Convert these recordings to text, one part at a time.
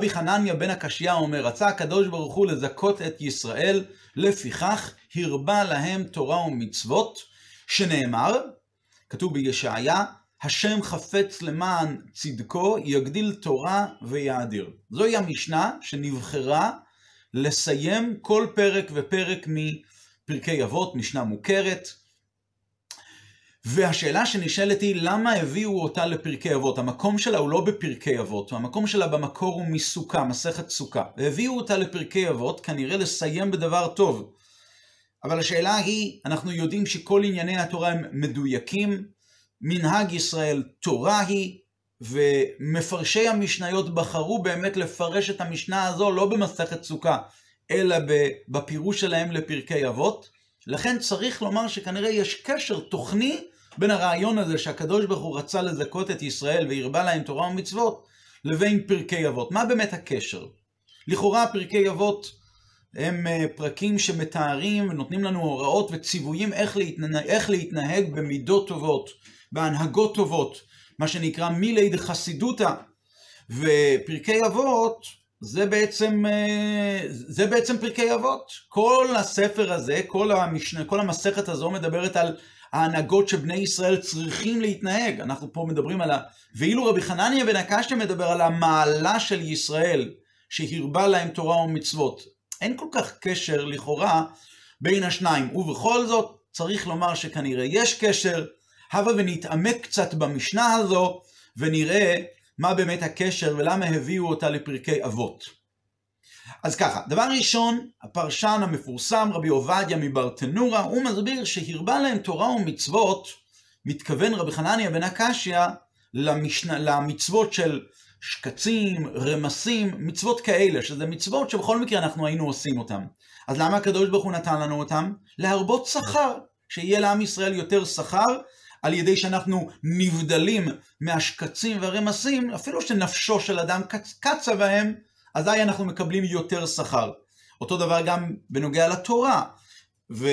רבי חנניה בן הקשיא אומר, רצה הקדוש ברוך הוא לזכות את ישראל, לפיכך הרבה להם תורה ומצוות, שנאמר, כתוב בישעיה, השם חפץ למען צדקו, יגדיל תורה ויאדיר. זוהי המשנה שנבחרה לסיים כל פרק ופרק מפרקי אבות, משנה מוכרת. והשאלה שנשאלת היא, למה הביאו אותה לפרקי אבות? המקום שלה הוא לא בפרקי אבות, המקום שלה במקור הוא מסוכה, מסכת סוכה. והביאו אותה לפרקי אבות, כנראה לסיים בדבר טוב. אבל השאלה היא, אנחנו יודעים שכל ענייני התורה הם מדויקים, מנהג ישראל תורה היא, ומפרשי המשניות בחרו באמת לפרש את המשנה הזו לא במסכת סוכה, אלא בפירוש שלהם לפרקי אבות. לכן צריך לומר שכנראה יש קשר תוכני בין הרעיון הזה שהקדוש ברוך הוא רצה לזכות את ישראל והרבה להם תורה ומצוות, לבין פרקי אבות. מה באמת הקשר? לכאורה פרקי אבות הם אה, פרקים שמתארים ונותנים לנו הוראות וציוויים איך להתנהג, איך להתנהג במידות טובות, בהנהגות טובות, מה שנקרא מילי דחסידותא. ופרקי אבות זה בעצם, אה, זה בעצם פרקי אבות. כל הספר הזה, כל, המשנה, כל המסכת הזו מדברת על ההנהגות שבני ישראל צריכים להתנהג. אנחנו פה מדברים על ה... ואילו רבי חנניה בן הקשיא מדבר על המעלה של ישראל, שהרבה להם תורה ומצוות. אין כל כך קשר לכאורה בין השניים, ובכל זאת צריך לומר שכנראה יש קשר. הבה ונתעמק קצת במשנה הזו, ונראה מה באמת הקשר ולמה הביאו אותה לפרקי אבות. אז ככה, דבר ראשון, הפרשן המפורסם, רבי עובדיה מברטנורה, הוא מסביר שהרבה להם תורה ומצוות, מתכוון רבי חנניה בן הקשיא למשנה, למצוות של שקצים, רמסים, מצוות כאלה, שזה מצוות שבכל מקרה אנחנו היינו עושים אותן. אז למה הקדוש ברוך הוא נתן לנו אותן? להרבות שכר, שיהיה לעם ישראל יותר שכר, על ידי שאנחנו נבדלים מהשקצים והרמסים, אפילו שנפשו של אדם קצ, קצה בהם, אזי אנחנו מקבלים יותר שכר. אותו דבר גם בנוגע לתורה. ו,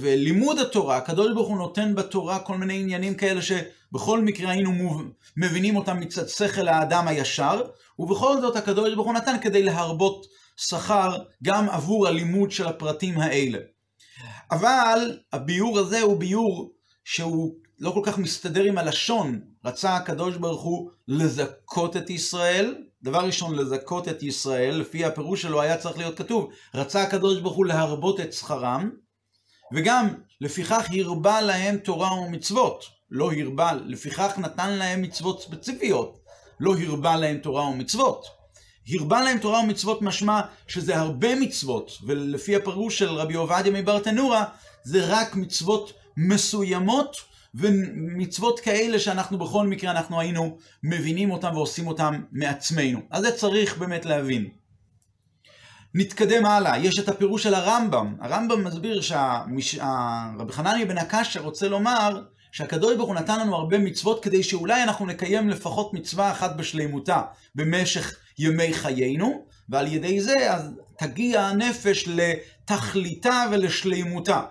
ולימוד התורה, הקדוש ברוך הוא נותן בתורה כל מיני עניינים כאלה שבכל מקרה היינו מוב, מבינים אותם מצד שכל האדם הישר, ובכל זאת הקדוש ברוך הוא נתן כדי להרבות שכר גם עבור הלימוד של הפרטים האלה. אבל הביור הזה הוא ביור שהוא לא כל כך מסתדר עם הלשון. רצה הקדוש ברוך הוא לזכות את ישראל, דבר ראשון לזכות את ישראל, לפי הפירוש שלו היה צריך להיות כתוב, רצה הקדוש ברוך הוא להרבות את שכרם, וגם לפיכך הרבה להם תורה ומצוות, לא הרבה, לפיכך נתן להם מצוות ספציפיות, לא הרבה להם תורה ומצוות. הרבה להם תורה ומצוות משמע שזה הרבה מצוות, ולפי הפירוש של רבי עובדיה מברטנורה, זה רק מצוות מסוימות ומצוות כאלה שאנחנו בכל מקרה אנחנו היינו מבינים אותם ועושים אותם מעצמנו. אז זה צריך באמת להבין. נתקדם הלאה, יש את הפירוש של הרמב"ם. הרמב"ם מסביר שרבי חנניה בן הקשה רוצה לומר שהקדוש ברוך הוא נתן לנו הרבה מצוות כדי שאולי אנחנו נקיים לפחות מצווה אחת בשלימותה במשך ימי חיינו, ועל ידי זה אז תגיע הנפש לתכליתה ולשלימותה.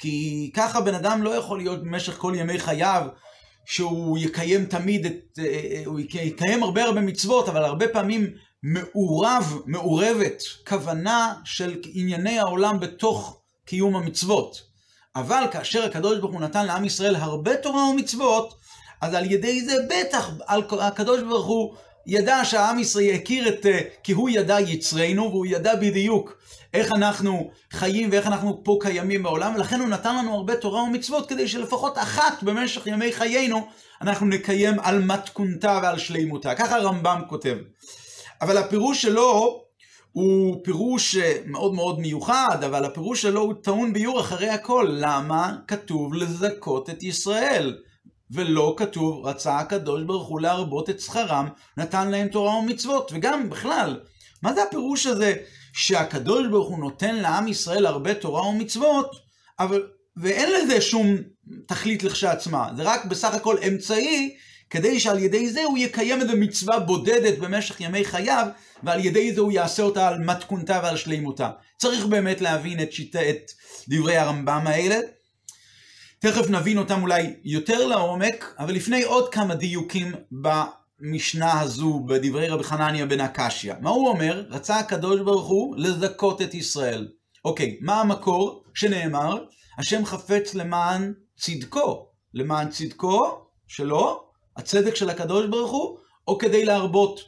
כי ככה בן אדם לא יכול להיות במשך כל ימי חייו, שהוא יקיים תמיד את, אה, אה, הוא יקיים הרבה הרבה מצוות, אבל הרבה פעמים מעורב, מעורבת, כוונה של ענייני העולם בתוך קיום המצוות. אבל כאשר הקדוש ברוך הוא נתן לעם ישראל הרבה תורה ומצוות, אז על ידי זה בטח הקדוש ברוך הוא ידע שהעם ישראל יכיר את, אה, כי הוא ידע יצרנו, והוא ידע בדיוק איך אנחנו חיים ואיך אנחנו פה קיימים בעולם, ולכן הוא נתן לנו הרבה תורה ומצוות כדי שלפחות אחת במשך ימי חיינו אנחנו נקיים על מתכונתה ועל שלימותה. ככה הרמב"ם כותב. אבל הפירוש שלו הוא פירוש אה, מאוד מאוד מיוחד, אבל הפירוש שלו הוא טעון ביור אחרי הכל. למה כתוב לזכות את ישראל? ולא כתוב, רצה הקדוש ברוך הוא להרבות את שכרם, נתן להם תורה ומצוות. וגם בכלל, מה זה הפירוש הזה שהקדוש ברוך הוא נותן לעם ישראל הרבה תורה ומצוות, אבל, ואין לזה שום תכלית לכשעצמה, זה רק בסך הכל אמצעי כדי שעל ידי זה הוא יקיים איזו מצווה בודדת במשך ימי חייו, ועל ידי זה הוא יעשה אותה על מתכונתה ועל שלימותה. צריך באמת להבין את, שיט... את דברי הרמב"ם האלה. תכף נבין אותם אולי יותר לעומק, אבל לפני עוד כמה דיוקים המשנה הזו בדברי רבי חנניה בן הקשיא? מה הוא אומר? רצה הקדוש ברוך הוא לזכות את ישראל. אוקיי, מה המקור שנאמר? השם חפץ למען צדקו. למען צדקו שלו, הצדק של הקדוש ברוך הוא, או כדי להרבות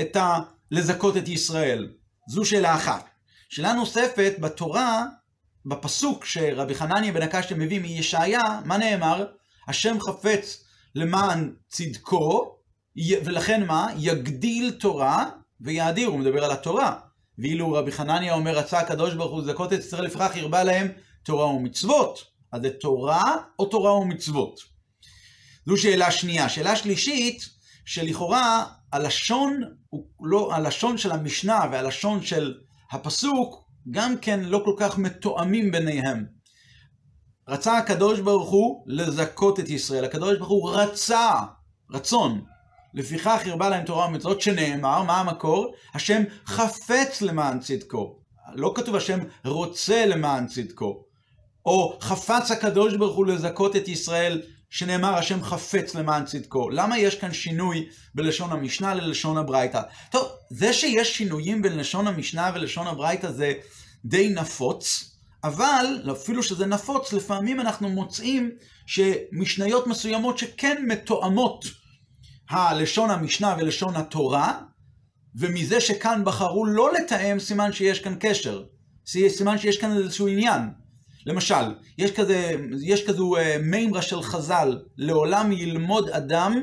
את ה... לזכות את ישראל? זו שאלה אחת. שאלה נוספת, בתורה, בפסוק שרבי חנניה בן הקשיא מביא מישעיה, מה נאמר? השם חפץ למען צדקו, ולכן מה? יגדיל תורה ויאדיר, הוא מדבר על התורה. ואילו רבי חנניה אומר, רצה הקדוש ברוך הוא לזכות את ישראל, לפיכך הרבה להם תורה ומצוות. אז זה תורה או תורה ומצוות? זו שאלה שנייה. שאלה שלישית, שלכאורה הלשון, לא, הלשון של המשנה והלשון של הפסוק, גם כן לא כל כך מתואמים ביניהם. רצה הקדוש ברוך הוא לזכות את ישראל. הקדוש ברוך הוא רצה, רצון. לפיכך הרבה להם תורה ומצוות, שנאמר, מה המקור? השם חפץ למען צדקו. לא כתוב השם רוצה למען צדקו. או חפץ הקדוש ברוך הוא לזכות את ישראל, שנאמר השם חפץ למען צדקו. למה יש כאן שינוי בלשון המשנה ללשון הברייתא? טוב, זה שיש שינויים בין לשון המשנה ולשון הברייתא זה די נפוץ, אבל אפילו שזה נפוץ, לפעמים אנחנו מוצאים שמשניות מסוימות שכן מתואמות הלשון המשנה ולשון התורה, ומזה שכאן בחרו לא לתאם, סימן שיש כאן קשר. סימן שיש כאן איזשהו עניין. למשל, יש כזה, יש כזו אה, מימרה של חז"ל, לעולם ילמוד אדם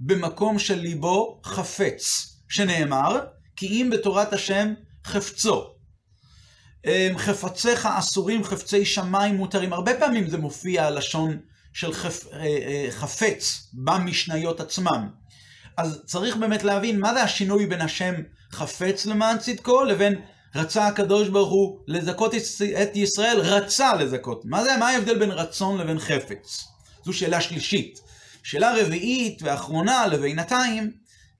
במקום של ליבו חפץ, שנאמר, כי אם בתורת השם חפצו. אה, חפציך אסורים, חפצי שמיים מותרים. הרבה פעמים זה מופיע הלשון של חפ, אה, חפץ במשניות עצמם. אז צריך באמת להבין מה זה השינוי בין השם חפץ למען צדקו לבין רצה הקדוש ברוך הוא לזכות את ישראל, רצה לזכות. מה זה, מה ההבדל בין רצון לבין חפץ? זו שאלה שלישית. שאלה רביעית ואחרונה לבינתיים,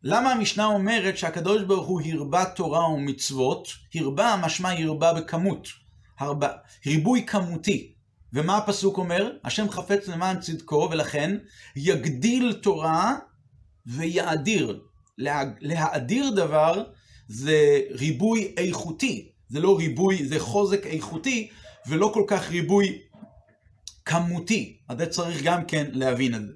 למה המשנה אומרת שהקדוש ברוך הוא הרבה תורה ומצוות? הרבה משמע הרבה בכמות. הרבה, ריבוי כמותי. ומה הפסוק אומר? השם חפץ למען צדקו, ולכן יגדיל תורה ויאדיר. לה, להאדיר דבר זה ריבוי איכותי, זה לא ריבוי, זה חוזק איכותי, ולא כל כך ריבוי כמותי. אז זה צריך גם כן להבין את זה.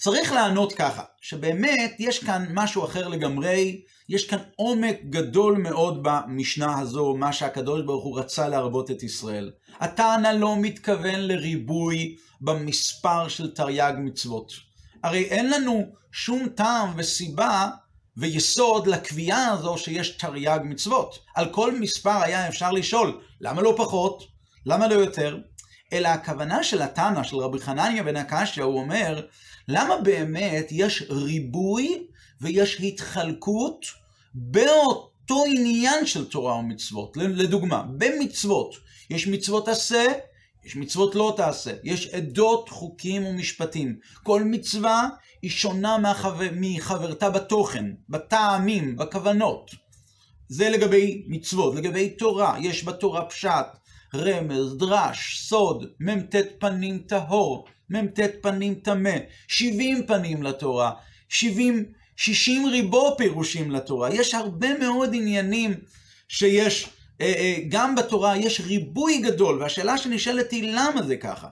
צריך לענות ככה, שבאמת יש כאן משהו אחר לגמרי, יש כאן עומק גדול מאוד במשנה הזו, מה שהקדוש ברוך הוא רצה להרבות את ישראל. הטענה לא מתכוון לריבוי במספר של תרי"ג מצוות. הרי אין לנו שום טעם וסיבה ויסוד לקביעה הזו שיש תרי"ג מצוות. על כל מספר היה אפשר לשאול, למה לא פחות? למה לא יותר? אלא הכוונה של התנא, של רבי חנניה בן הקשיא, הוא אומר, למה באמת יש ריבוי ויש התחלקות באותו עניין של תורה ומצוות? לדוגמה, במצוות יש מצוות עשה, יש מצוות לא תעשה, יש עדות, חוקים ומשפטים. כל מצווה היא שונה מחבר, מחברתה בתוכן, בטעמים, בכוונות. זה לגבי מצוות. לגבי תורה, יש בתורה פשט, רמז, דרש, סוד, מ"ט פנים טהור, מ"ט פנים טמא, 70 פנים לתורה, 70, 60 ריבו פירושים לתורה. יש הרבה מאוד עניינים שיש אה, אה, גם בתורה יש ריבוי גדול, והשאלה שנשאלת היא למה זה ככה.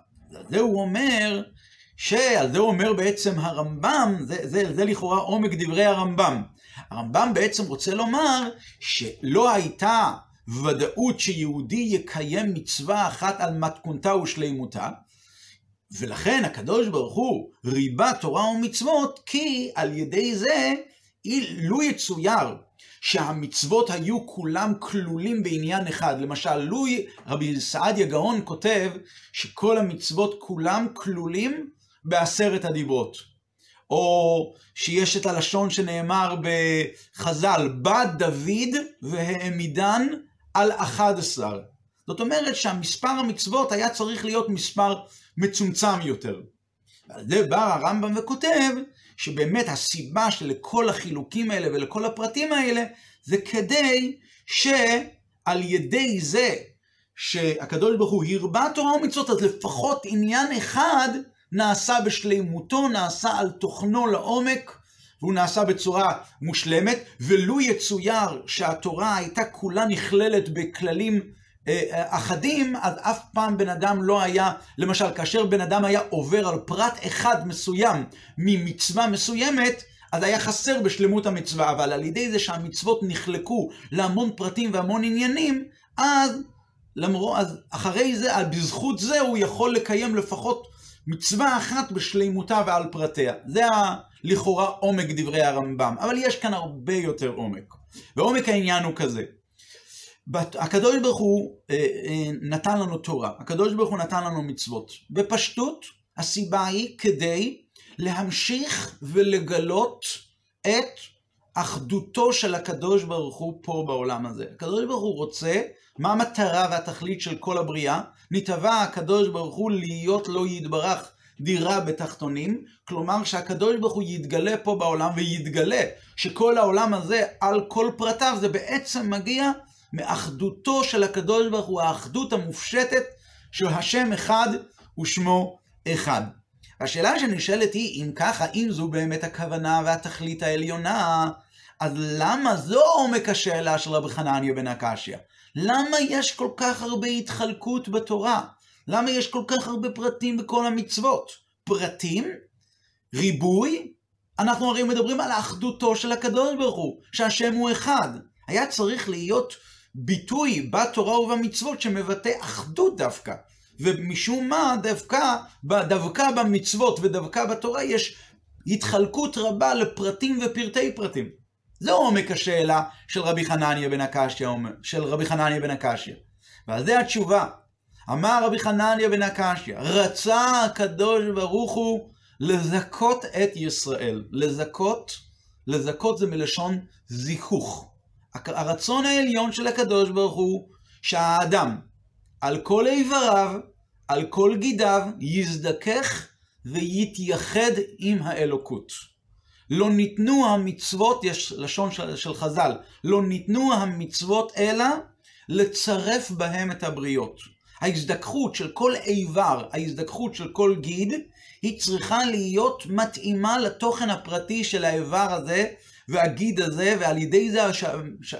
זה הוא אומר, שעל זה אומר בעצם הרמב"ם, זה, זה, זה לכאורה עומק דברי הרמב"ם. הרמב"ם בעצם רוצה לומר שלא הייתה ודאות שיהודי יקיים מצווה אחת על מתכונתה ושלימותה, ולכן הקדוש ברוך הוא ריבה תורה ומצוות, כי על ידי זה, לו יצויר שהמצוות היו כולם כלולים בעניין אחד. למשל, לו רבי סעדיה גאון כותב שכל המצוות כולם כלולים בעשרת הדיברות. או שיש את הלשון שנאמר בחז"ל, בא דוד והעמידן על אחד עשר. זאת אומרת שהמספר המצוות היה צריך להיות מספר מצומצם יותר. ועל זה בא הרמב"ם וכותב שבאמת הסיבה שלכל החילוקים האלה ולכל הפרטים האלה, זה כדי שעל ידי זה שהקדוש ברוך הוא הרבה תורה ומצוות, אז לפחות עניין אחד נעשה בשלימותו, נעשה על תוכנו לעומק, והוא נעשה בצורה מושלמת, ולו יצויר שהתורה הייתה כולה נכללת בכללים אה, אה, אחדים, אז אף פעם בן אדם לא היה, למשל, כאשר בן אדם היה עובר על פרט אחד מסוים ממצווה מסוימת, אז היה חסר בשלמות המצווה, אבל על ידי זה שהמצוות נחלקו להמון פרטים והמון עניינים, אז, למרו, אז אחרי זה, בזכות זה הוא יכול לקיים לפחות מצווה אחת בשלימותה ועל פרטיה. זה ה, לכאורה עומק דברי הרמב"ם, אבל יש כאן הרבה יותר עומק. ועומק העניין הוא כזה. הקדוש ברוך הוא אה, אה, נתן לנו תורה, הקדוש ברוך הוא נתן לנו מצוות. בפשטות, הסיבה היא כדי להמשיך ולגלות את אחדותו של הקדוש ברוך הוא פה בעולם הזה. הקדוש ברוך הוא רוצה, מה המטרה והתכלית של כל הבריאה? נתבע הקדוש ברוך הוא להיות לא יתברך דירה בתחתונים, כלומר שהקדוש ברוך הוא יתגלה פה בעולם ויתגלה שכל העולם הזה על כל פרטיו זה בעצם מגיע מאחדותו של הקדוש ברוך הוא, האחדות המופשטת של השם אחד ושמו אחד. השאלה שנשאלת היא, אם ככה, אם זו באמת הכוונה והתכלית העליונה, אז למה זו עומק השאלה של רבי חנניה בן הקשיא? למה יש כל כך הרבה התחלקות בתורה? למה יש כל כך הרבה פרטים בכל המצוות? פרטים, ריבוי, אנחנו הרי מדברים על אחדותו של הקדוש ברוך הוא, שהשם הוא אחד. היה צריך להיות ביטוי בתורה ובמצוות שמבטא אחדות דווקא. ומשום מה דווקא, דווקא במצוות ודווקא בתורה יש התחלקות רבה לפרטים ופרטי פרטים. זה עומק השאלה של רבי חנניה בן הקשיא, של רבי חנניה בן הקשיא. ועל זה התשובה. אמר רבי חנניה בן הקשיא, רצה הקדוש ברוך הוא לזכות את ישראל. לזכות, לזכות זה מלשון זיכוך. הרצון העליון של הקדוש ברוך הוא שהאדם על כל איבריו, על כל גידיו, יזדכך ויתייחד עם האלוקות. לא ניתנו המצוות, יש לשון של, של חז"ל, לא ניתנו המצוות אלא לצרף בהם את הבריות. ההזדככות של כל איבר, ההזדככות של כל גיד, היא צריכה להיות מתאימה לתוכן הפרטי של האיבר הזה והגיד הזה, ועל ידי זה,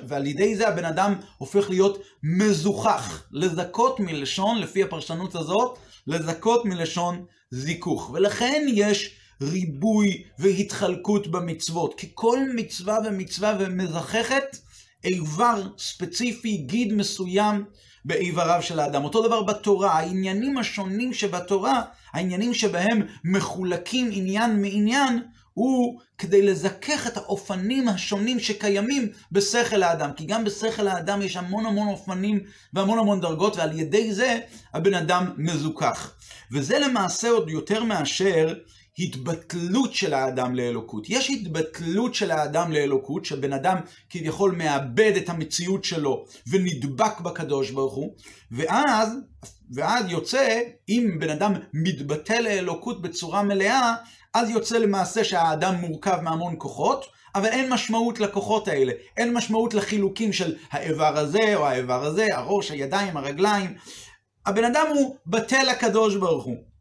ועל ידי זה הבן אדם הופך להיות מזוכח. לזכות מלשון, לפי הפרשנות הזאת, לזכות מלשון זיכוך. ולכן יש ריבוי והתחלקות במצוות, כי כל מצווה ומצווה ומזככת איבר ספציפי, גיד מסוים באיבריו של האדם. אותו דבר בתורה, העניינים השונים שבתורה, העניינים שבהם מחולקים עניין מעניין, הוא כדי לזכך את האופנים השונים שקיימים בשכל האדם. כי גם בשכל האדם יש המון המון אופנים והמון המון דרגות, ועל ידי זה הבן אדם מזוכח. וזה למעשה עוד יותר מאשר התבטלות של האדם לאלוקות. יש התבטלות של האדם לאלוקות, שבן אדם כביכול מאבד את המציאות שלו ונדבק בקדוש ברוך הוא, ואז, ואז יוצא, אם בן אדם מתבטל לאלוקות בצורה מלאה, אז יוצא למעשה שהאדם מורכב מהמון כוחות, אבל אין משמעות לכוחות האלה. אין משמעות לחילוקים של האיבר הזה או האיבר הזה, הראש, הידיים, הרגליים. הבן אדם הוא בטל הקדוש ברוך הוא.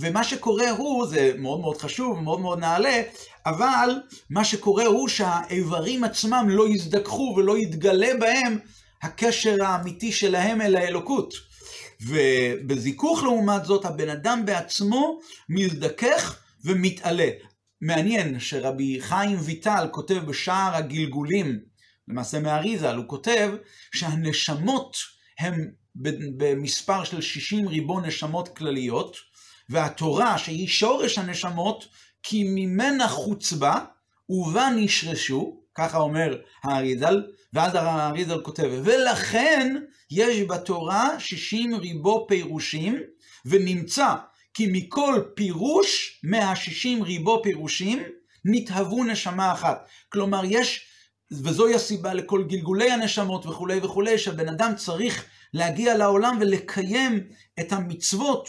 ומה שקורה הוא, זה מאוד מאוד חשוב, מאוד מאוד נעלה, אבל מה שקורה הוא שהאיברים עצמם לא יזדככו ולא יתגלה בהם הקשר האמיתי שלהם אל האלוקות. ובזיכוך לעומת זאת, הבן אדם בעצמו מזדכך ומתעלה. מעניין שרבי חיים ויטל כותב בשער הגלגולים, למעשה מאריזל, הוא כותב שהנשמות הם במספר של 60 ריבון נשמות כלליות, והתורה שהיא שורש הנשמות, כי ממנה חוצבה ובה נשרשו, ככה אומר האריזל, ואז האריזל כותב, ולכן יש בתורה 60 ריבו פירושים, ונמצא כי מכל פירוש, 160 ריבו פירושים, נתהוו נשמה אחת. כלומר, יש, וזוהי הסיבה לכל גלגולי הנשמות וכולי וכולי, שהבן אדם צריך להגיע לעולם ולקיים את המצוות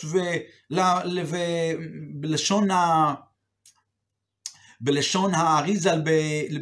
ובלשון ה... בלשון האריזל, ב...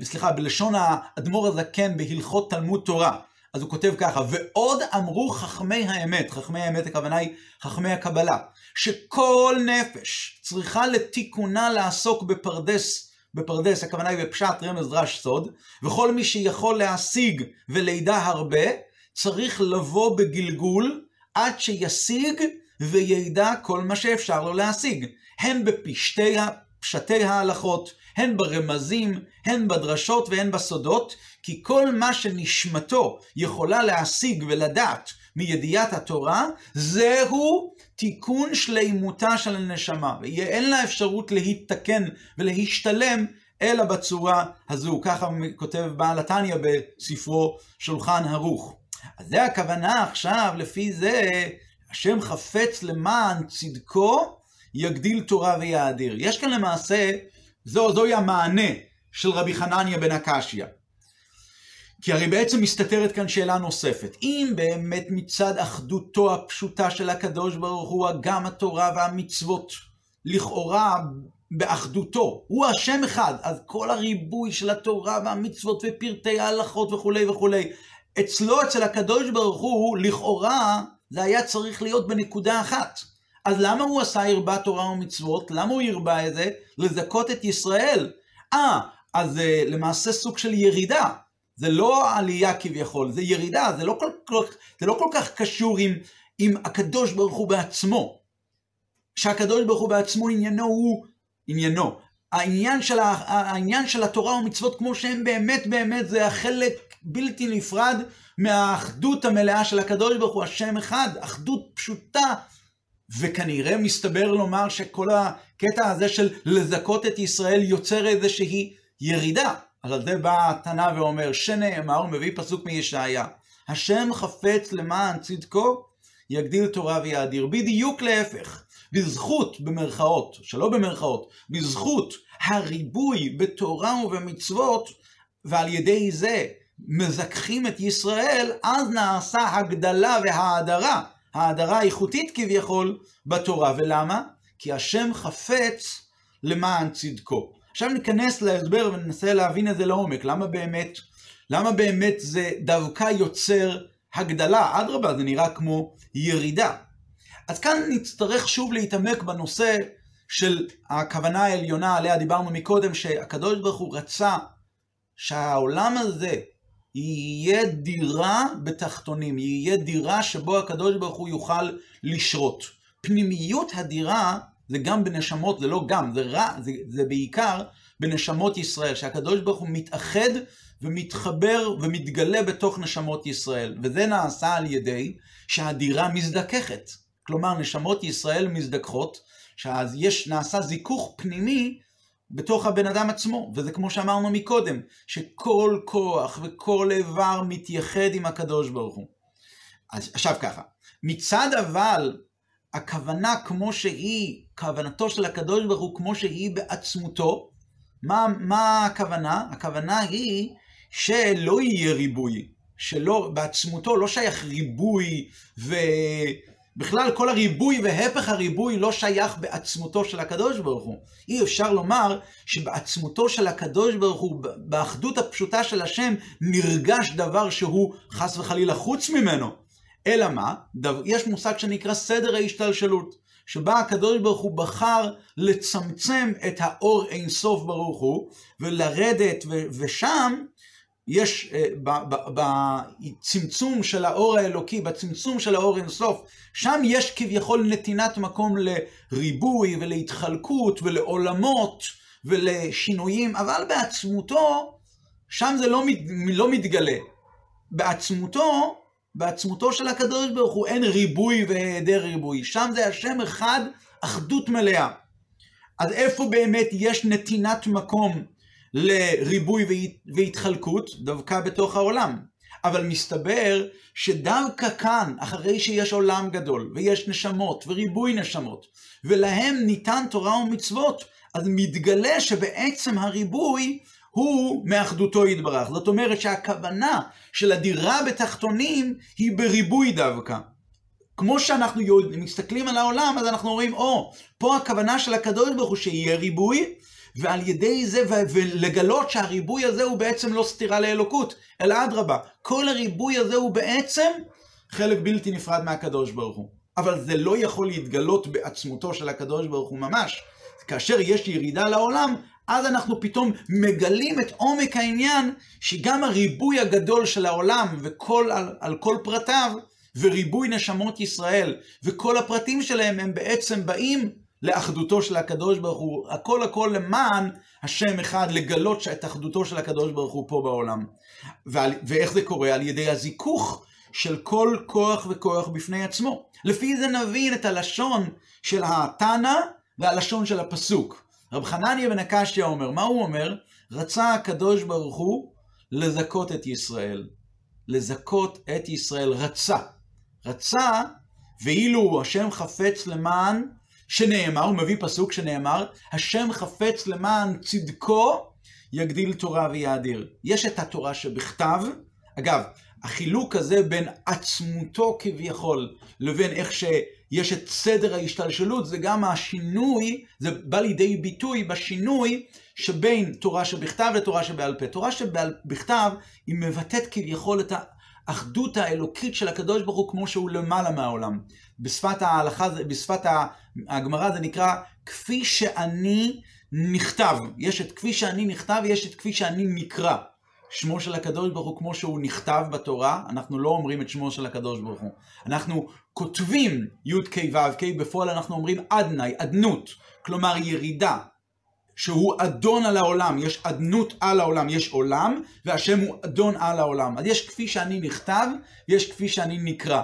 סליחה, בלשון האדמו"ר הזקן בהלכות תלמוד תורה. אז הוא כותב ככה, ועוד אמרו חכמי האמת, חכמי האמת הכוונה היא חכמי הקבלה, שכל נפש צריכה לתיקונה לעסוק בפרדס, בפרדס, הכוונה היא בפשט רמז דרש סוד, וכל מי שיכול להשיג ולידע הרבה, צריך לבוא בגלגול עד שישיג וידע כל מה שאפשר לו להשיג, הן בפשטי, פשטי ההלכות, הן ברמזים, הן בדרשות והן בסודות, כי כל מה שנשמתו יכולה להשיג ולדעת מידיעת התורה, זהו תיקון שלימותה של הנשמה. ואין לה אפשרות להתתקן ולהשתלם אלא בצורה הזו. ככה כותב בעל התניא בספרו שולחן ערוך. אז זה הכוונה עכשיו, לפי זה, השם חפץ למען צדקו, יגדיל תורה ויאדיר. יש כאן למעשה, זו, זוהי המענה של רבי חנניה בן הקשיא. כי הרי בעצם מסתתרת כאן שאלה נוספת. אם באמת מצד אחדותו הפשוטה של הקדוש ברוך הוא, גם התורה והמצוות, לכאורה באחדותו, הוא השם אחד, אז כל הריבוי של התורה והמצוות ופרטי ההלכות וכולי וכולי, אצלו, אצל הקדוש ברוך הוא, לכאורה, זה היה צריך להיות בנקודה אחת. אז למה הוא עשה הרבה תורה ומצוות? למה הוא הרבה את זה? לזכות את ישראל. אה, אז זה למעשה סוג של ירידה. זה לא עלייה כביכול, זה ירידה, זה לא כל, כל, זה לא כל כך קשור עם, עם הקדוש ברוך הוא בעצמו. שהקדוש ברוך הוא בעצמו עניינו הוא עניינו. העניין של, העניין של התורה ומצוות כמו שהם באמת באמת זה החלק בלתי נפרד מהאחדות המלאה של הקדוש ברוך הוא, השם אחד, אחדות פשוטה. וכנראה מסתבר לומר שכל הקטע הזה של לזכות את ישראל יוצר איזושהי ירידה. אז על זה בא התנא ואומר, שנאמר, הוא מביא פסוק מישעיה, השם חפץ למען צדקו, יגדיל תורה ויאדיר. בדיוק להפך, בזכות, במרכאות, שלא במרכאות, בזכות הריבוי בתורה ובמצוות, ועל ידי זה מזכחים את ישראל, אז נעשה הגדלה והאדרה, האדרה האיכותית כביכול, בתורה. ולמה? כי השם חפץ למען צדקו. עכשיו ניכנס להסבר וננסה להבין את זה לעומק. למה באמת, למה באמת זה דווקא יוצר הגדלה? אדרבה, זה נראה כמו ירידה. אז כאן נצטרך שוב להתעמק בנושא של הכוונה העליונה עליה דיברנו מקודם, שהקדוש ברוך הוא רצה שהעולם הזה יהיה דירה בתחתונים, יהיה דירה שבו הקדוש ברוך הוא יוכל לשרות. פנימיות הדירה זה גם בנשמות, זה לא גם, זה רע, זה, זה בעיקר בנשמות ישראל, שהקדוש ברוך הוא מתאחד ומתחבר ומתגלה בתוך נשמות ישראל. וזה נעשה על ידי שהדירה מזדככת. כלומר, נשמות ישראל מזדככות, יש, נעשה זיכוך פנימי בתוך הבן אדם עצמו, וזה כמו שאמרנו מקודם, שכל כוח וכל איבר מתייחד עם הקדוש ברוך הוא. אז עכשיו ככה, מצד אבל הכוונה כמו שהיא, כוונתו של הקדוש ברוך הוא כמו שהיא בעצמותו, מה, מה הכוונה? הכוונה היא שלא יהיה ריבוי, שלא, בעצמותו לא שייך ריבוי ו... בכלל כל הריבוי והפך הריבוי לא שייך בעצמותו של הקדוש ברוך הוא. אי אפשר לומר שבעצמותו של הקדוש ברוך הוא, באחדות הפשוטה של השם, נרגש דבר שהוא חס וחלילה חוץ ממנו. אלא מה? יש מושג שנקרא סדר ההשתלשלות, שבה הקדוש ברוך הוא בחר לצמצם את האור אינסוף ברוך הוא, ולרדת, ושם יש אה, בצמצום של האור האלוקי, בצמצום של האור אינסוף, שם יש כביכול נתינת מקום לריבוי ולהתחלקות ולעולמות ולשינויים, אבל בעצמותו, שם זה לא, לא מתגלה. בעצמותו, בעצמותו של הקדוש ברוך הוא אין ריבוי והיעדר ריבוי, שם זה השם אחד, אחדות מלאה. אז איפה באמת יש נתינת מקום לריבוי והתחלקות דווקא בתוך העולם. אבל מסתבר שדווקא כאן, אחרי שיש עולם גדול, ויש נשמות, וריבוי נשמות, ולהם ניתן תורה ומצוות, אז מתגלה שבעצם הריבוי הוא מאחדותו יתברך. זאת אומרת שהכוונה של הדירה בתחתונים היא בריבוי דווקא. כמו שאנחנו מסתכלים על העולם, אז אנחנו רואים, או, oh, פה הכוונה של הקדוש ברוך הוא שיהיה ריבוי, ועל ידי זה, ולגלות שהריבוי הזה הוא בעצם לא סתירה לאלוקות, אלא אדרבה, כל הריבוי הזה הוא בעצם חלק בלתי נפרד מהקדוש ברוך הוא. אבל זה לא יכול להתגלות בעצמותו של הקדוש ברוך הוא ממש. כאשר יש ירידה לעולם, אז אנחנו פתאום מגלים את עומק העניין, שגם הריבוי הגדול של העולם וכל, על, על כל פרטיו, וריבוי נשמות ישראל, וכל הפרטים שלהם הם בעצם באים לאחדותו של הקדוש ברוך הוא, הכל הכל למען השם אחד, לגלות את אחדותו של הקדוש ברוך הוא פה בעולם. ועל, ואיך זה קורה? על ידי הזיכוך של כל כוח וכוח בפני עצמו. לפי זה נבין את הלשון של התנא והלשון של הפסוק. רב חנניה בן הקשיא אומר, מה הוא אומר? רצה הקדוש ברוך הוא לזכות את ישראל. לזכות את ישראל. רצה. רצה, ואילו השם חפץ למען, שנאמר, הוא מביא פסוק שנאמר, השם חפץ למען צדקו, יגדיל תורה ויאדיר. יש את התורה שבכתב, אגב, החילוק הזה בין עצמותו כביכול, לבין איך שיש את סדר ההשתלשלות, זה גם השינוי, זה בא לידי ביטוי בשינוי שבין תורה שבכתב לתורה שבעל פה. תורה שבכתב היא מבטאת כביכול את האחדות האלוקית של הקדוש ברוך הוא כמו שהוא למעלה מהעולם. בשפת ההלכה, בשפת הגמרא זה נקרא כפי שאני נכתב. יש את כפי שאני נכתב, יש את כפי שאני נקרא. שמו של הקדוש ברוך הוא כמו שהוא נכתב בתורה, אנחנו לא אומרים את שמו של הקדוש ברוך הוא. אנחנו כותבים י"ק ו"ק, בפועל אנחנו אומרים אדני, אדנות, כלומר ירידה, שהוא אדון על העולם, יש אדנות על העולם, יש עולם, והשם הוא אדון על העולם. אז יש כפי שאני נכתב, ויש כפי שאני נקרא.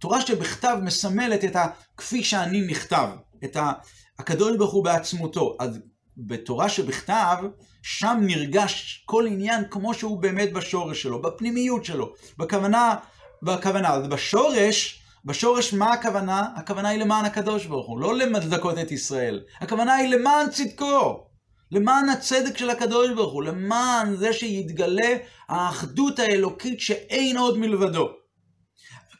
תורה שבכתב מסמלת את הכפי שאני נכתב, את הקדוש ברוך הוא בעצמותו. אז בתורה שבכתב, שם נרגש כל עניין כמו שהוא באמת בשורש שלו, בפנימיות שלו, בכוונה, בכוונה. אז בשורש, בשורש מה הכוונה? הכוונה היא למען הקדוש ברוך הוא, לא למצדקות את ישראל. הכוונה היא למען צדקו, למען הצדק של הקדוש ברוך הוא, למען זה שיתגלה האחדות האלוקית שאין עוד מלבדו.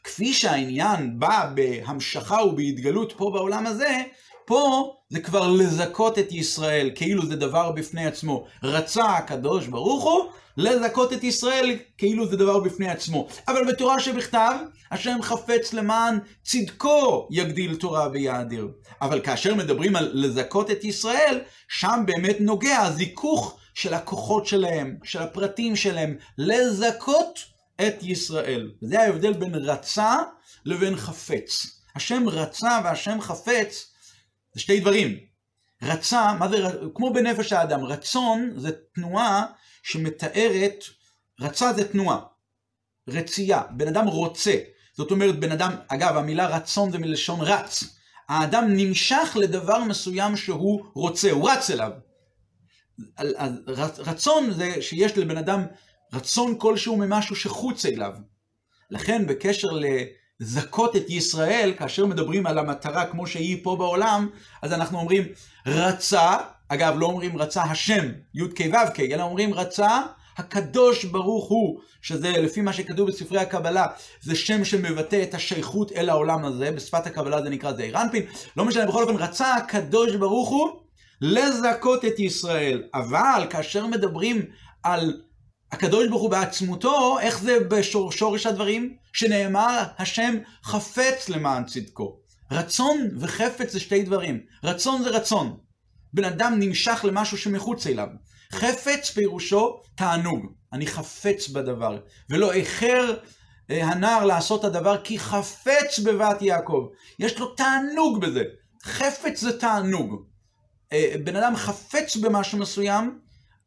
כפי שהעניין בא בהמשכה ובהתגלות פה בעולם הזה, פה זה כבר לזכות את ישראל, כאילו זה דבר בפני עצמו. רצה הקדוש ברוך הוא לזכות את ישראל, כאילו זה דבר בפני עצמו. אבל בתורה שבכתב, השם חפץ למען צדקו יגדיל תורה ויאדיר. אבל כאשר מדברים על לזכות את ישראל, שם באמת נוגע הזיכוך של הכוחות שלהם, של הפרטים שלהם, לזכות את ישראל. זה ההבדל בין רצה לבין חפץ. השם רצה והשם חפץ זה שתי דברים. רצה, מה זה, כמו בנפש האדם, רצון זה תנועה שמתארת, רצה זה תנועה, רצייה, בן אדם רוצה. זאת אומרת, בן אדם, אגב, המילה רצון זה מלשון רץ. האדם נמשך לדבר מסוים שהוא רוצה, הוא רץ אליו. רצון זה שיש לבן אדם רצון כלשהו ממשהו שחוץ אליו. לכן בקשר לזכות את ישראל, כאשר מדברים על המטרה כמו שהיא פה בעולם, אז אנחנו אומרים רצה, אגב לא אומרים רצה השם, י"ק ו"ק, אלא אומרים רצה הקדוש ברוך הוא, שזה לפי מה שכתוב בספרי הקבלה, זה שם שמבטא את השייכות אל העולם הזה, בשפת הקבלה זה נקרא זעיר אנפין, לא משנה, בכל אופן רצה הקדוש ברוך הוא לזכות את ישראל, אבל כאשר מדברים על הקדוש ברוך הוא בעצמותו, איך זה בשורש הדברים? שנאמר, השם חפץ למען צדקו. רצון וחפץ זה שתי דברים. רצון זה רצון. בן אדם נמשך למשהו שמחוץ אליו. חפץ פירושו תענוג. אני חפץ בדבר. ולא איחר אה, הנער לעשות הדבר כי חפץ בבת יעקב. יש לו תענוג בזה. חפץ זה תענוג. אה, בן אדם חפץ במשהו מסוים,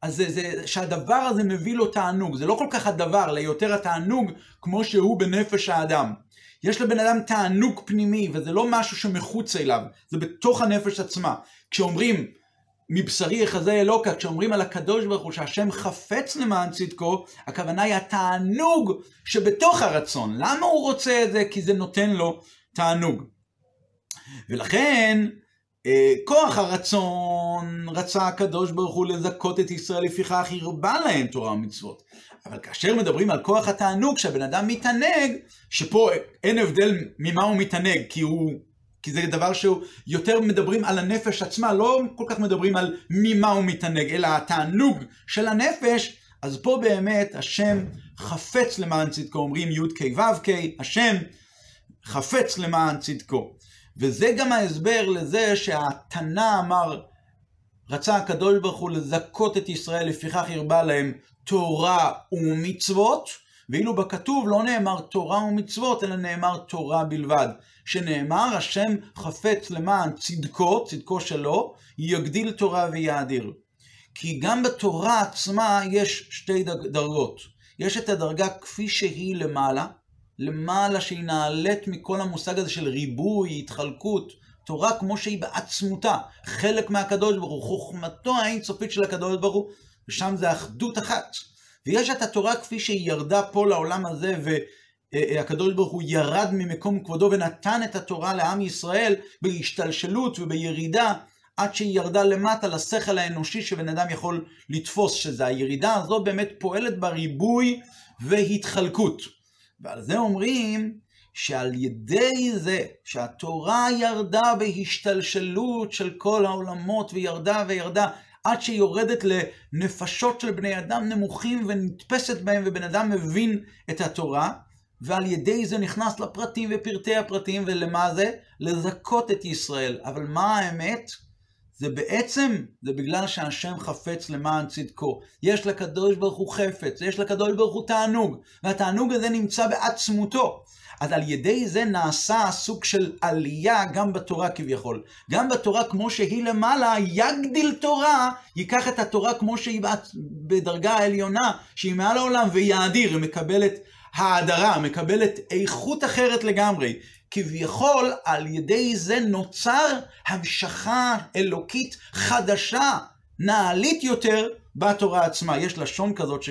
אז זה, זה שהדבר הזה מביא לו תענוג. זה לא כל כך הדבר, אלא יותר התענוג כמו שהוא בנפש האדם. יש לבן אדם תענוג פנימי, וזה לא משהו שמחוץ אליו, זה בתוך הנפש עצמה. כשאומרים, מבשרי יחזה אלוקה, כשאומרים על הקדוש ברוך הוא שהשם חפץ למען צדקו, הכוונה היא התענוג שבתוך הרצון. למה הוא רוצה את זה? כי זה נותן לו תענוג. ולכן, כוח הרצון רצה הקדוש ברוך הוא לזכות את ישראל לפיכך הרבה להם תורה ומצוות. אבל כאשר מדברים על כוח התענוג שהבן אדם מתענג, שפה אין הבדל ממה הוא מתענג, כי הוא כי זה דבר שהוא יותר מדברים על הנפש עצמה, לא כל כך מדברים על ממה הוא מתענג, אלא התענוג של הנפש, אז פה באמת השם חפץ למען צדקו, אומרים י"ק ו"ק, השם חפץ למען צדקו. וזה גם ההסבר לזה שהתנא אמר, רצה הקדוש ברוך הוא לזכות את ישראל, לפיכך הרבה להם תורה ומצוות, ואילו בכתוב לא נאמר תורה ומצוות, אלא נאמר תורה בלבד. שנאמר, השם חפץ למען צדקו, צדקו שלו, יגדיל תורה ויאדיר. כי גם בתורה עצמה יש שתי דרגות. יש את הדרגה כפי שהיא למעלה, למעלה שהיא נעלית מכל המושג הזה של ריבוי, התחלקות, תורה כמו שהיא בעצמותה, חלק מהקדוש ברוך הוא, חוכמתו האינסופית של הקדוש ברוך הוא, ושם זה אחדות אחת. ויש את התורה כפי שהיא ירדה פה לעולם הזה, והקדוש ברוך הוא ירד ממקום כבודו ונתן את התורה לעם ישראל בהשתלשלות ובירידה, עד שהיא ירדה למטה לשכל האנושי שבן אדם יכול לתפוס, שזה הירידה הזו באמת פועלת בריבוי והתחלקות. ועל זה אומרים שעל ידי זה שהתורה ירדה בהשתלשלות של כל העולמות וירדה וירדה עד שהיא יורדת לנפשות של בני אדם נמוכים ונתפסת בהם ובן אדם מבין את התורה ועל ידי זה נכנס לפרטים ופרטי הפרטים ולמה זה? לזכות את ישראל. אבל מה האמת? זה בעצם, זה בגלל שהשם חפץ למען צדקו. יש לקדוש ברוך הוא חפץ, יש לקדוש ברוך הוא תענוג, והתענוג הזה נמצא בעצמותו. אז על ידי זה נעשה סוג של עלייה גם בתורה כביכול. גם בתורה כמו שהיא למעלה, יגדיל תורה, ייקח את התורה כמו שהיא בדרגה העליונה, שהיא מעל העולם, ויאדיר, היא מקבלת האדרה, מקבלת איכות אחרת לגמרי. כביכול על ידי זה נוצר המשכה אלוקית חדשה, נעלית יותר בתורה עצמה. יש לשון כזאת ש...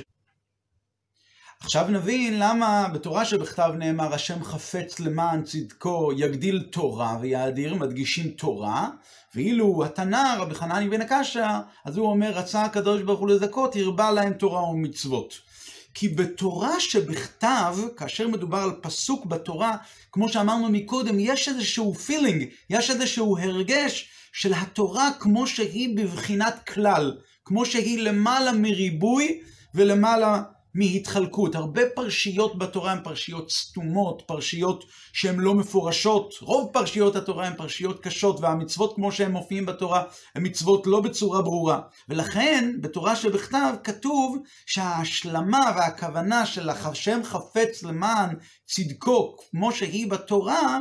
עכשיו נבין למה בתורה שבכתב נאמר השם חפץ למען צדקו יגדיל תורה ויאדיר, מדגישים תורה, ואילו התנא רבי חנני בן הקשיא, אז הוא אומר רצה הקדוש ברוך הוא לזכות, הרבה להם תורה ומצוות. כי בתורה שבכתב, כאשר מדובר על פסוק בתורה, כמו שאמרנו מקודם, יש איזשהו פילינג, יש איזשהו הרגש של התורה כמו שהיא בבחינת כלל, כמו שהיא למעלה מריבוי ולמעלה מהתחלקות. הרבה פרשיות בתורה הן פרשיות סתומות, פרשיות שהן לא מפורשות. רוב פרשיות התורה הן פרשיות קשות, והמצוות כמו שהן מופיעים בתורה, הן מצוות לא בצורה ברורה. ולכן, בתורה שבכתב כתוב שההשלמה והכוונה של השם חפץ למען צדקו, כמו שהיא בתורה,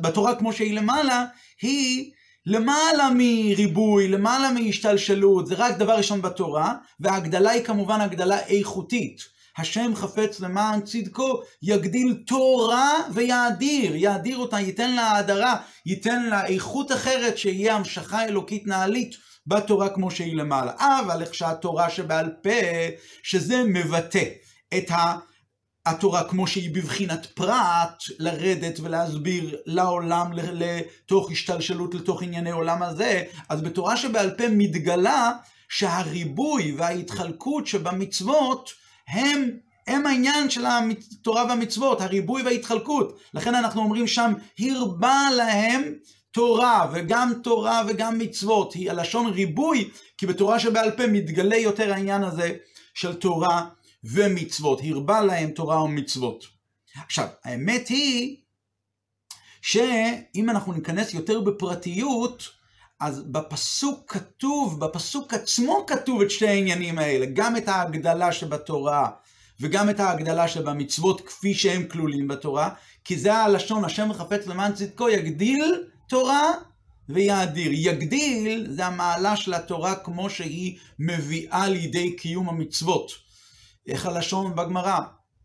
בתורה כמו שהיא למעלה, היא למעלה מריבוי, למעלה מהשתלשלות, זה רק דבר ראשון בתורה, וההגדלה היא כמובן הגדלה איכותית. השם חפץ למען צדקו, יגדיל תורה ויאדיר, יאדיר אותה, ייתן לה האדרה, ייתן לה איכות אחרת, שיהיה המשכה אלוקית נעלית בתורה כמו שהיא למעלה. אבל איך שהתורה שבעל פה, שזה מבטא את ה... התורה כמו שהיא בבחינת פרט, לרדת ולהסביר לעולם לתוך השתלשלות לתוך ענייני עולם הזה, אז בתורה שבעל פה מתגלה שהריבוי וההתחלקות שבמצוות הם, הם העניין של התורה והמצוות, הריבוי וההתחלקות. לכן אנחנו אומרים שם, הרבה להם תורה, וגם תורה וגם מצוות. היא הלשון ריבוי, כי בתורה שבעל פה מתגלה יותר העניין הזה של תורה ומצוות, הרבה להם תורה ומצוות. עכשיו, האמת היא שאם אנחנו ניכנס יותר בפרטיות, אז בפסוק כתוב, בפסוק עצמו כתוב את שתי העניינים האלה, גם את ההגדלה שבתורה וגם את ההגדלה שבמצוות כפי שהם כלולים בתורה, כי זה הלשון, השם מחפץ למען צדקו, יגדיל תורה ויאדיר. יגדיל זה המעלה של התורה כמו שהיא מביאה לידי קיום המצוות. איך הלשון בגמרא?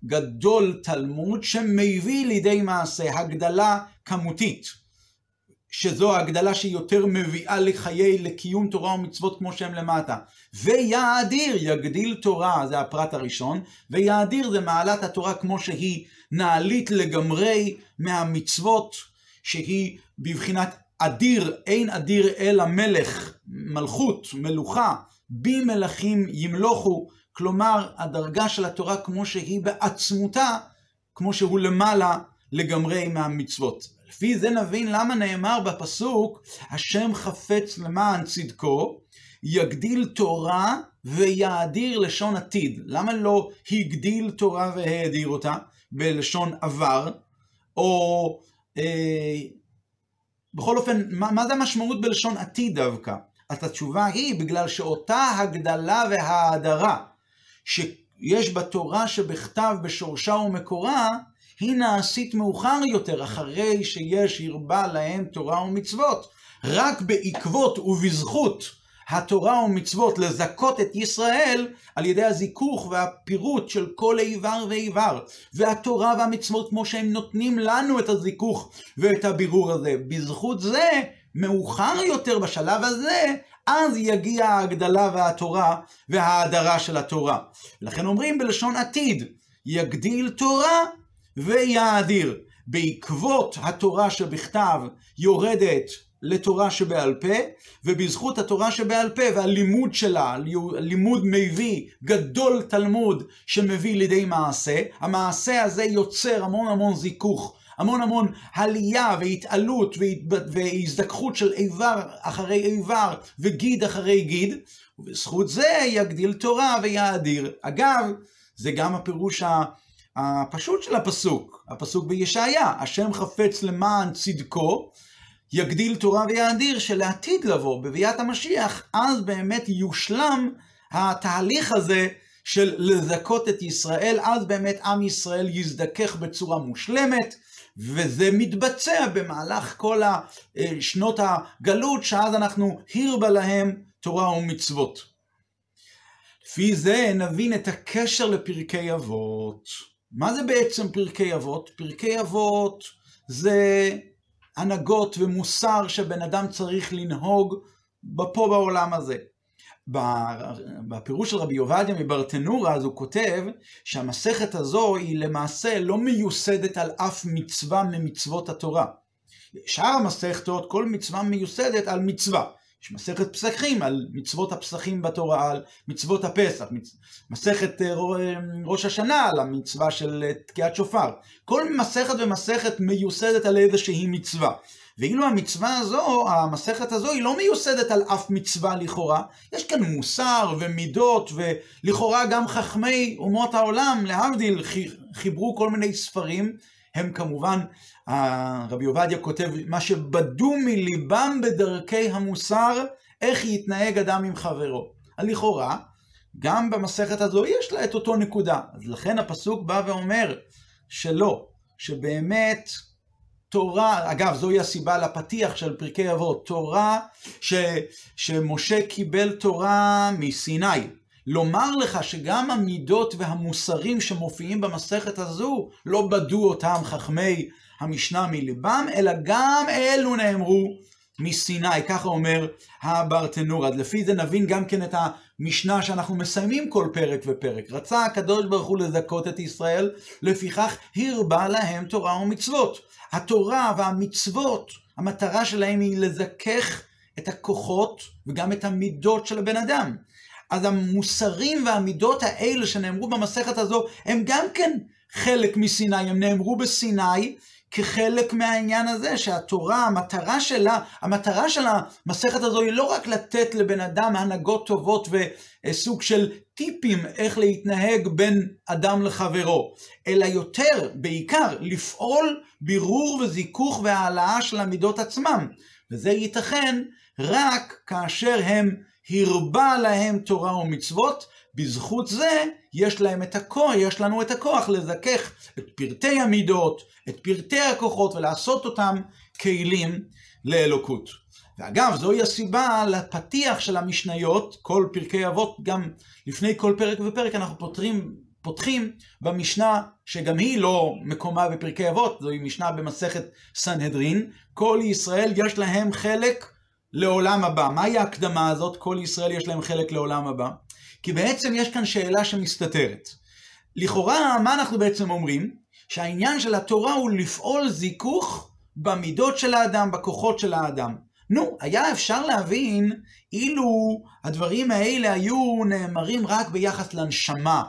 גדול תלמוד שמביא לידי מעשה הגדלה כמותית, שזו הגדלה שהיא יותר מביאה לחיי, לקיום תורה ומצוות כמו שהם למטה. ויאדיר, יגדיל תורה, זה הפרט הראשון, ויאדיר זה מעלת התורה כמו שהיא נעלית לגמרי מהמצוות, שהיא בבחינת אדיר, אין אדיר אלא מלך, מלכות, מלוכה, בי מלכים ימלוכו, כלומר, הדרגה של התורה כמו שהיא בעצמותה, כמו שהוא למעלה לגמרי מהמצוות. לפי זה נבין למה נאמר בפסוק, השם חפץ למען צדקו, יגדיל תורה ויאדיר לשון עתיד. למה לא הגדיל תורה והאדיר אותה בלשון עבר? או אה, בכל אופן, מה, מה זה המשמעות בלשון עתיד דווקא? אז התשובה היא בגלל שאותה הגדלה והאדרה שיש בתורה שבכתב בשורשה ומקורה, היא נעשית מאוחר יותר, אחרי שיש הרבה להם תורה ומצוות. רק בעקבות ובזכות התורה ומצוות לזכות את ישראל על ידי הזיכוך והפירוט של כל איבר ואיבר. והתורה והמצוות כמו שהם נותנים לנו את הזיכוך ואת הבירור הזה. בזכות זה, מאוחר יותר בשלב הזה, אז יגיע ההגדלה והתורה וההדרה של התורה. לכן אומרים בלשון עתיד, יגדיל תורה ויאדיר. בעקבות התורה שבכתב יורדת לתורה שבעל פה, ובזכות התורה שבעל פה והלימוד שלה, לימוד מביא, גדול תלמוד שמביא לידי מעשה, המעשה הזה יוצר המון המון זיכוך, המון המון עלייה והתעלות והזדככות של איבר אחרי איבר וגיד אחרי גיד, ובזכות זה יגדיל תורה ויאדיר. אגב, זה גם הפירוש הפשוט של הפסוק, הפסוק בישעיה, השם חפץ למען צדקו, יגדיל תורה ויאדיר שלעתיד לבוא, בביאת המשיח, אז באמת יושלם התהליך הזה של לזכות את ישראל, אז באמת עם ישראל יזדכך בצורה מושלמת, וזה מתבצע במהלך כל שנות הגלות, שאז אנחנו הרבה להם תורה ומצוות. לפי זה נבין את הקשר לפרקי אבות. מה זה בעצם פרקי אבות? פרקי אבות זה הנהגות ומוסר שבן אדם צריך לנהוג פה בעולם הזה. בפירוש של רבי עובדיה מברטנורה, אז הוא כותב שהמסכת הזו היא למעשה לא מיוסדת על אף מצווה ממצוות התורה. שאר המסכתות, כל מצווה מיוסדת על מצווה. יש מסכת פסחים על מצוות הפסחים בתורה, על מצוות הפסח, מצ... מסכת אה, ראש השנה על המצווה של אה, תקיעת שופר. כל מסכת ומסכת מיוסדת על איזושהי מצווה. ואילו המצווה הזו, המסכת הזו, היא לא מיוסדת על אף מצווה לכאורה. יש כאן מוסר ומידות, ולכאורה גם חכמי אומות העולם, להבדיל, חיברו כל מיני ספרים. הם כמובן, רבי עובדיה כותב, מה שבדו מליבם בדרכי המוסר, איך יתנהג אדם עם חברו. לכאורה, גם במסכת הזו יש לה את אותו נקודה. אז לכן הפסוק בא ואומר שלא, שבאמת תורה, אגב, זוהי הסיבה לפתיח של פרקי אבות, תורה ש, שמשה קיבל תורה מסיני. לומר לך שגם המידות והמוסרים שמופיעים במסכת הזו, לא בדו אותם חכמי המשנה מליבם, אלא גם אלו נאמרו מסיני, ככה אומר הברטנור. אז לפי זה נבין גם כן את המשנה שאנחנו מסיימים כל פרק ופרק. רצה הקדוש ברוך הוא לזכות את ישראל, לפיכך הרבה להם תורה ומצוות. התורה והמצוות, המטרה שלהם היא לזכך את הכוחות וגם את המידות של הבן אדם. אז המוסרים והמידות האלה שנאמרו במסכת הזו, הם גם כן חלק מסיני, הם נאמרו בסיני כחלק מהעניין הזה, שהתורה, המטרה שלה, המטרה של המסכת הזו היא לא רק לתת לבן אדם הנהגות טובות וסוג של טיפים איך להתנהג בין אדם לחברו, אלא יותר, בעיקר, לפעול בירור וזיכוך והעלאה של המידות עצמם. וזה ייתכן רק כאשר הם הרבה להם תורה ומצוות, בזכות זה יש להם את הכוח, יש לנו את הכוח לזכך את פרטי המידות, את פרטי הכוחות ולעשות אותם כלים לאלוקות. ואגב, זוהי הסיבה לפתיח של המשניות, כל פרקי אבות, גם לפני כל פרק ופרק אנחנו פותרים, פותחים במשנה, שגם היא לא מקומה בפרקי אבות, זוהי משנה במסכת סנהדרין, כל ישראל יש להם חלק לעולם הבא. מהי ההקדמה הזאת? כל ישראל יש להם חלק לעולם הבא. כי בעצם יש כאן שאלה שמסתתרת. לכאורה, מה אנחנו בעצם אומרים? שהעניין של התורה הוא לפעול זיכוך במידות של האדם, בכוחות של האדם. נו, היה אפשר להבין אילו הדברים האלה היו נאמרים רק ביחס לנשמה,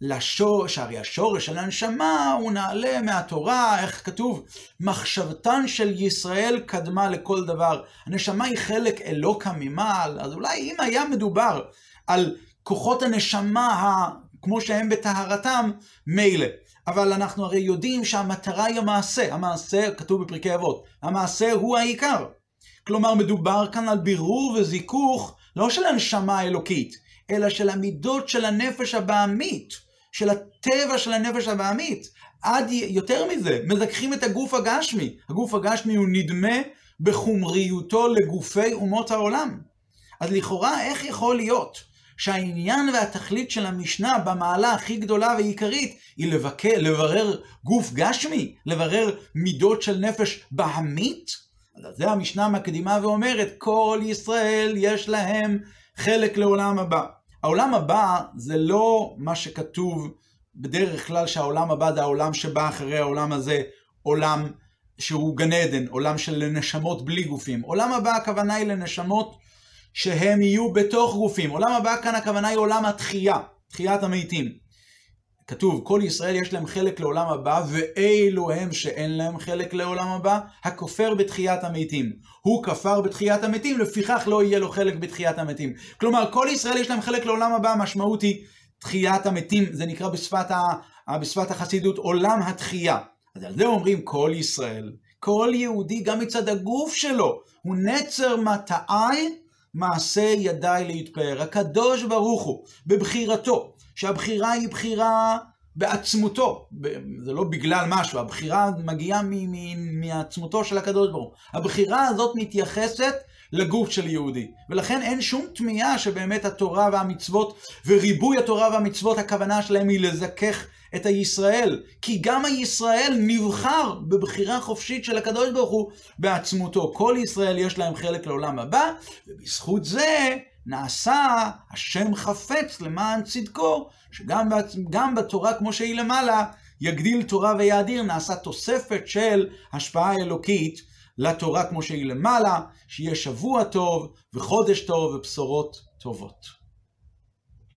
לשורש, הרי השורש של הנשמה הוא נעלה מהתורה, איך כתוב? מחשבתן של ישראל קדמה לכל דבר. הנשמה היא חלק אלוקה ממעל, אז אולי אם היה מדובר על כוחות הנשמה ה... כמו שהם בטהרתם, מילא. אבל אנחנו הרי יודעים שהמטרה היא המעשה. המעשה, כתוב בפרקי אבות, המעשה הוא העיקר. כלומר, מדובר כאן על בירור וזיכוך, לא של הנשמה האלוקית, אלא של המידות של הנפש הבעמית, של הטבע של הנפש הבעמית. עד יותר מזה, מזכחים את הגוף הגשמי. הגוף הגשמי הוא נדמה בחומריותו לגופי אומות העולם. אז לכאורה, איך יכול להיות שהעניין והתכלית של המשנה במעלה הכי גדולה ועיקרית היא לבקר, לברר גוף גשמי, לברר מידות של נפש בהמית? אז זה המשנה מקדימה ואומרת, כל ישראל יש להם חלק לעולם הבא. העולם הבא זה לא מה שכתוב בדרך כלל שהעולם הבא זה העולם שבא אחרי העולם הזה, עולם שהוא גן עדן, עולם של נשמות בלי גופים. עולם הבא הכוונה היא לנשמות שהם יהיו בתוך גופים. עולם הבא כאן הכוונה היא עולם התחייה, תחיית המתים. כתוב, כל ישראל יש להם חלק לעולם הבא, ואלו הם שאין להם חלק לעולם הבא, הכופר בתחיית המתים. הוא כפר בתחיית המתים, לפיכך לא יהיה לו חלק בתחיית המתים. כלומר, כל ישראל יש להם חלק לעולם הבא, המשמעות היא תחיית המתים, זה נקרא בשפת, ה... בשפת החסידות עולם התחייה. אז על זה אומרים כל ישראל, כל יהודי גם מצד הגוף שלו, הוא נצר מטעי מעשה ידיי להתפאר. הקדוש ברוך הוא, בבחירתו, שהבחירה היא בחירה בעצמותו, זה לא בגלל משהו, הבחירה מגיעה מעצמותו של הקדוש ברוך הוא. הבחירה הזאת מתייחסת לגוף של יהודי. ולכן אין שום תמיהה שבאמת התורה והמצוות וריבוי התורה והמצוות, הכוונה שלהם היא לזכך את הישראל, כי גם הישראל נבחר בבחירה חופשית של הקדוש ברוך הוא בעצמותו. כל ישראל יש להם חלק לעולם הבא, ובזכות זה נעשה השם חפץ למען צדקו, שגם בתורה כמו שהיא למעלה, יגדיל תורה ויאדיר, נעשה תוספת של השפעה אלוקית לתורה כמו שהיא למעלה, שיהיה שבוע טוב וחודש טוב ובשורות טובות.